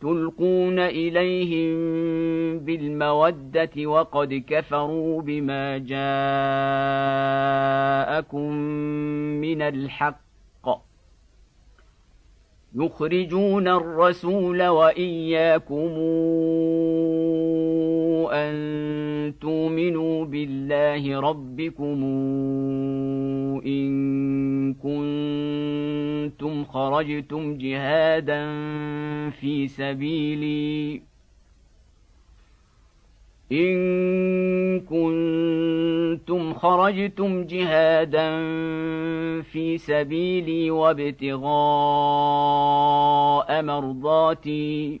تلقون إليهم بالمودة وقد كفروا بما جاءكم من الحق. يخرجون الرسول وإياكم ان تؤمنوا بالله ربكم ان كنتم خرجتم جهادا في سبيلي إن كنتم خرجتم جهادا في سبيلي وابتغاء مرضاتي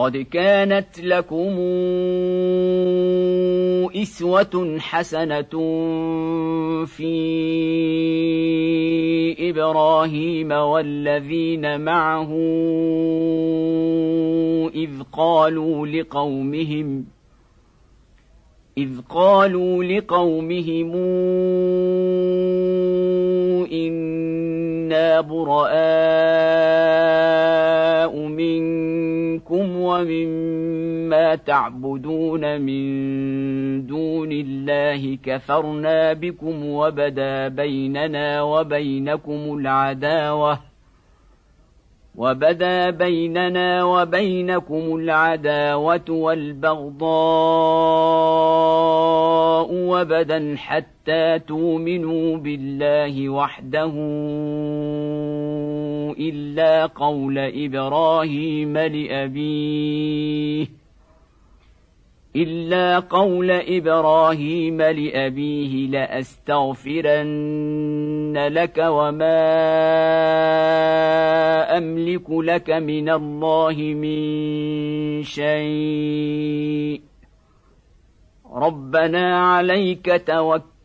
قد كانت لكم إسوة حسنة في إبراهيم والذين معه إذ قالوا لقومهم إذ قالوا لقومهم إنا براء ومما تعبدون من دون الله كفرنا بكم وبدا بيننا وبينكم العداوة وبدا بيننا وبينكم العداوة والبغضاء وبدا حتى تؤمنوا بالله وحده إلا قول إبراهيم لأبيه. إلا قول إبراهيم لأبيه لأستغفرن لك وما أملك لك من الله من شيء. ربنا عليك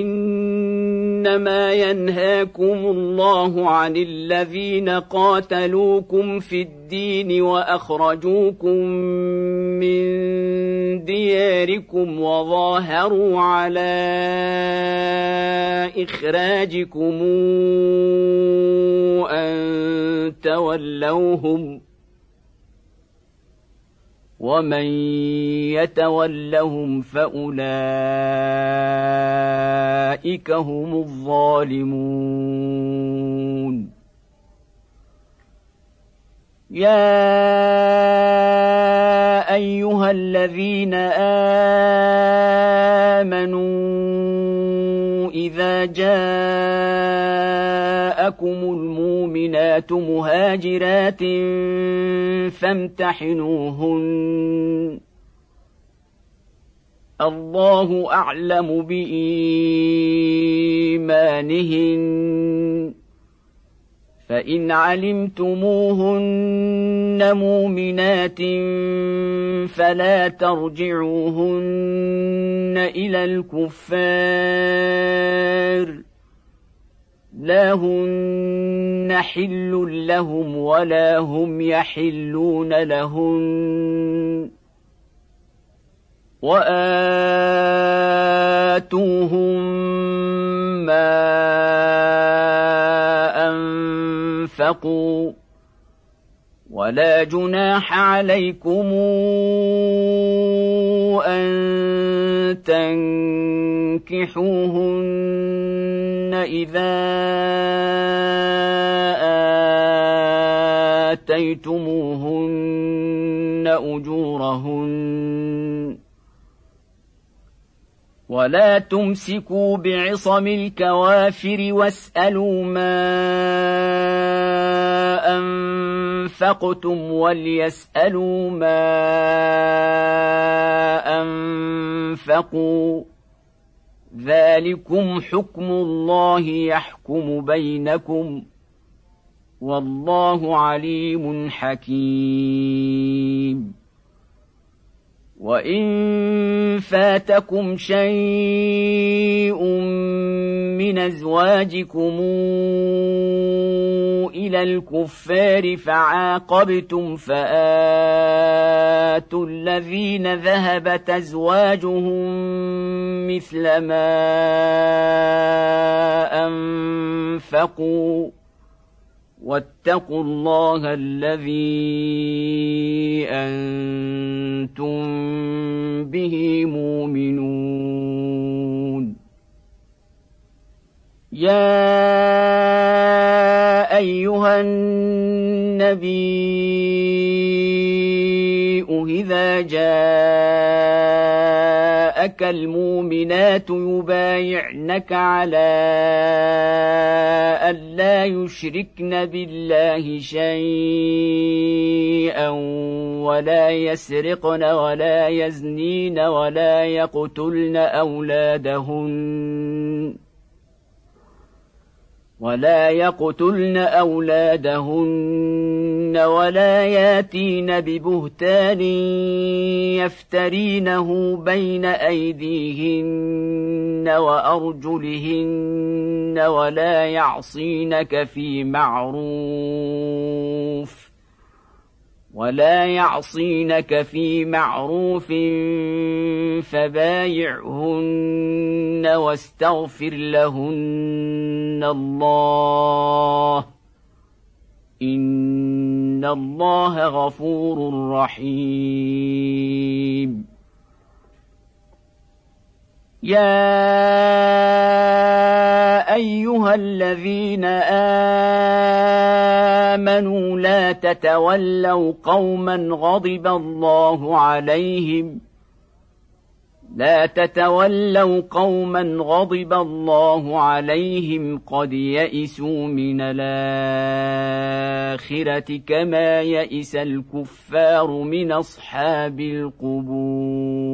إنما ينهاكم الله عن الذين قاتلوكم في الدين وأخرجوكم من دياركم وظاهروا على إخراجكم أن تولوهم ومن يتولهم فأولئك هم الظالمون. يا أيها الذين آمنوا إذا جاءكم المؤمنات مهاجرات فامتحنوهن. الله أعلم بإيمانهن. فإن علمتموهن مؤمنات فلا ترجعوهن إلى الكفار. لا هن حل لهم ولا هم يحلون لهن واتوهم ما انفقوا ولا جناح عليكم أن تنكحوهن إذا آتيتموهن أجورهن. ولا تمسكوا بعصم الكوافر واسألوا ما أنفقتم وليسألوا ما أنفقوا. ذلكم حكم الله يحكم بينكم. والله عليم حكيم. وان فاتكم شيء من ازواجكم إلى الكفار فعاقبتم فاتوا الذين ذهبت ازواجهم مثل ما انفقوا واتقوا الله الذي أنتم به مؤمنون. يا أيها النبي إذا جاءك المؤمنات يبايعنك على ألا يشركن بالله شيئا ولا يسرقن ولا يزنين ولا يقتلن أولادهن ولا يقتلن اولادهن ولا ياتين ببهتان يفترينه بين ايديهن وارجلهن ولا يعصينك في معروف ولا يعصينك في معروف فبايعهن واستغفر لهن الله ان ان الله غفور رحيم. يا ايها الذين امنوا لا تتولوا قوما غضب الله عليهم لا تتولوا قوما غضب الله عليهم قد يئسوا من الآخرة كما يئس الكفار من أصحاب القبور.